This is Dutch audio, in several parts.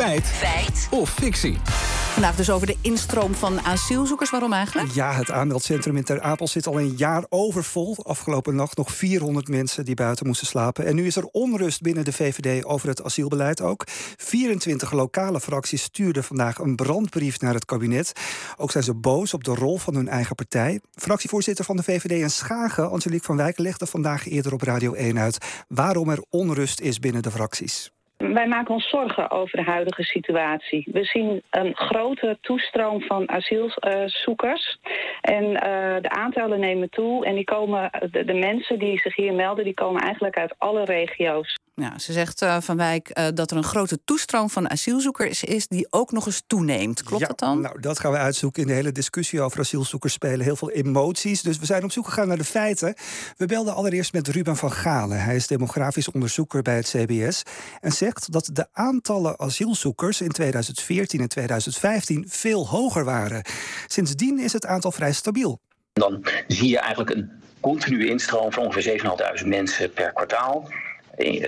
Feit. Feit. Of fictie. Vandaag dus over de instroom van asielzoekers. Waarom eigenlijk? Ja, het aanmeldcentrum in Ter Apel zit al een jaar overvol. Afgelopen nacht nog 400 mensen die buiten moesten slapen. En nu is er onrust binnen de VVD over het asielbeleid ook. 24 lokale fracties stuurden vandaag een brandbrief naar het kabinet. Ook zijn ze boos op de rol van hun eigen partij. Fractievoorzitter van de VVD in Schagen, Angelique van Wijk, legde vandaag eerder op Radio 1 uit waarom er onrust is binnen de fracties. Wij maken ons zorgen over de huidige situatie. We zien een grote toestroom van asielzoekers. En uh, de aantallen nemen toe. En die komen, de, de, mensen die zich hier melden, die komen eigenlijk uit alle regio's. Ja, ze zegt uh, Van Wijk uh, dat er een grote toestroom van asielzoekers is die ook nog eens toeneemt. Klopt ja, dat dan? Nou, dat gaan we uitzoeken. In de hele discussie over asielzoekers spelen heel veel emoties. Dus we zijn op zoek gegaan naar de feiten. We belden allereerst met Ruben van Galen. Hij is demografisch onderzoeker bij het CBS. En zegt dat de aantallen asielzoekers in 2014 en 2015 veel hoger waren. Sindsdien is het aantal vrij stabiel. Dan zie je eigenlijk een continue instroom van ongeveer 7.500 mensen per kwartaal.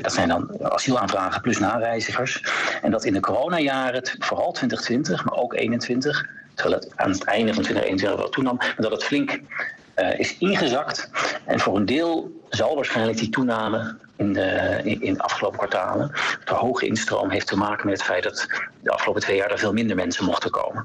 Dat zijn dan asielaanvragen plus nareizigers. En dat in de coronajaren, vooral 2020, maar ook 2021, terwijl het aan het einde van 2021 wel toenam, maar dat het flink uh, is ingezakt. En voor een deel zal waarschijnlijk die toename in de, in de afgelopen kwartalen, de hoge instroom, heeft te maken met het feit dat de afgelopen twee jaar er veel minder mensen mochten komen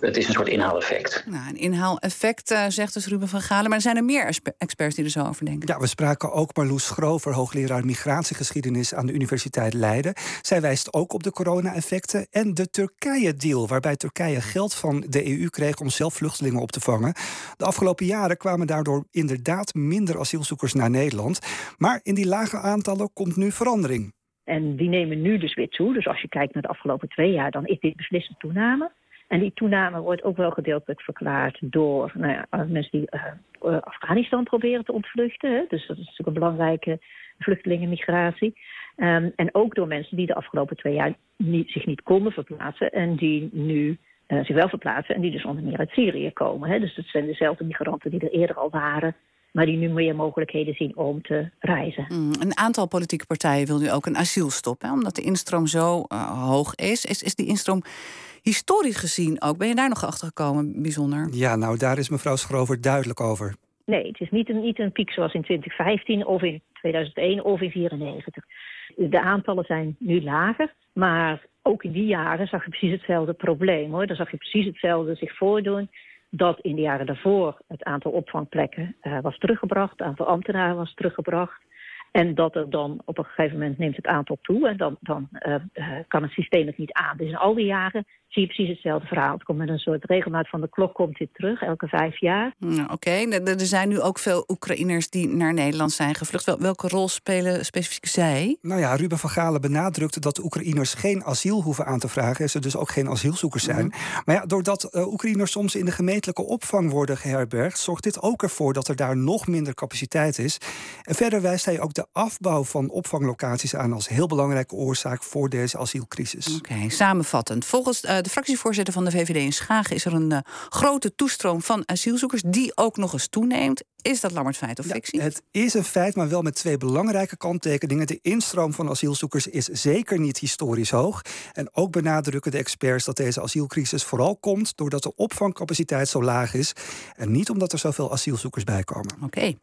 het is een soort inhaaleffect. Nou, een inhaaleffect, uh, zegt dus Ruben van Galen. Maar er zijn er meer experts die er zo over denken. Ja, we spraken ook Marloes Grover, hoogleraar migratiegeschiedenis aan de Universiteit Leiden. Zij wijst ook op de corona-effecten en de Turkije-deal, waarbij Turkije geld van de EU kreeg om zelf vluchtelingen op te vangen. De afgelopen jaren kwamen daardoor inderdaad minder asielzoekers naar Nederland. Maar in die lage aantallen komt nu verandering. En die nemen nu dus weer toe. Dus als je kijkt naar de afgelopen twee jaar, dan is dit beslissend toename. En die toename wordt ook wel gedeeltelijk verklaard door nou ja, mensen die uh, Afghanistan proberen te ontvluchten. Hè. Dus dat is natuurlijk een belangrijke vluchtelingenmigratie. Um, en ook door mensen die de afgelopen twee jaar niet, zich niet konden verplaatsen en die nu uh, zich wel verplaatsen en die dus onder meer uit Syrië komen. Hè. Dus dat zijn dezelfde migranten die er eerder al waren maar die nu meer mogelijkheden zien om te reizen. Mm, een aantal politieke partijen wil nu ook een asielstop, hè, omdat de instroom zo uh, hoog is. is. Is die instroom historisch gezien ook. Ben je daar nog achter gekomen, bijzonder? Ja, nou, daar is mevrouw Schrover duidelijk over. Nee, het is niet een, niet een piek zoals in 2015 of in 2001 of in 1994. De aantallen zijn nu lager, maar ook in die jaren zag je precies hetzelfde probleem. hoor. Dan zag je precies hetzelfde zich voordoen. Dat in de jaren daarvoor het aantal opvangplekken uh, was teruggebracht, het aantal ambtenaren was teruggebracht. En dat er dan op een gegeven moment neemt het aantal toe en dan, dan uh, kan het systeem het niet aan. Dus in al die jaren zie je precies hetzelfde verhaal. Het komt met een soort regelmaat van de klok komt dit terug, elke vijf jaar. Nou, Oké, okay. er zijn nu ook veel Oekraïners die naar Nederland zijn gevlucht. Welke rol spelen specifiek zij? Nou ja, Ruben van Galen benadrukte dat de Oekraïners geen asiel hoeven aan te vragen. En ze dus ook geen asielzoekers zijn. Mm -hmm. Maar ja, doordat uh, Oekraïners soms in de gemeentelijke opvang worden geherbergd, zorgt dit ook ervoor dat er daar nog minder capaciteit is. En verder wijst hij ook de afbouw van opvanglocaties aan als heel belangrijke oorzaak voor deze asielcrisis. Oké, okay, samenvattend. Volgens uh, de fractievoorzitter van de VVD in Schagen is er een uh, grote toestroom van asielzoekers die ook nog eens toeneemt. Is dat Lammert feit of fictie? Ja, het is een feit, maar wel met twee belangrijke kanttekeningen. De instroom van asielzoekers is zeker niet historisch hoog. En ook benadrukken de experts dat deze asielcrisis vooral komt doordat de opvangcapaciteit zo laag is. En niet omdat er zoveel asielzoekers bij komen. Oké. Okay.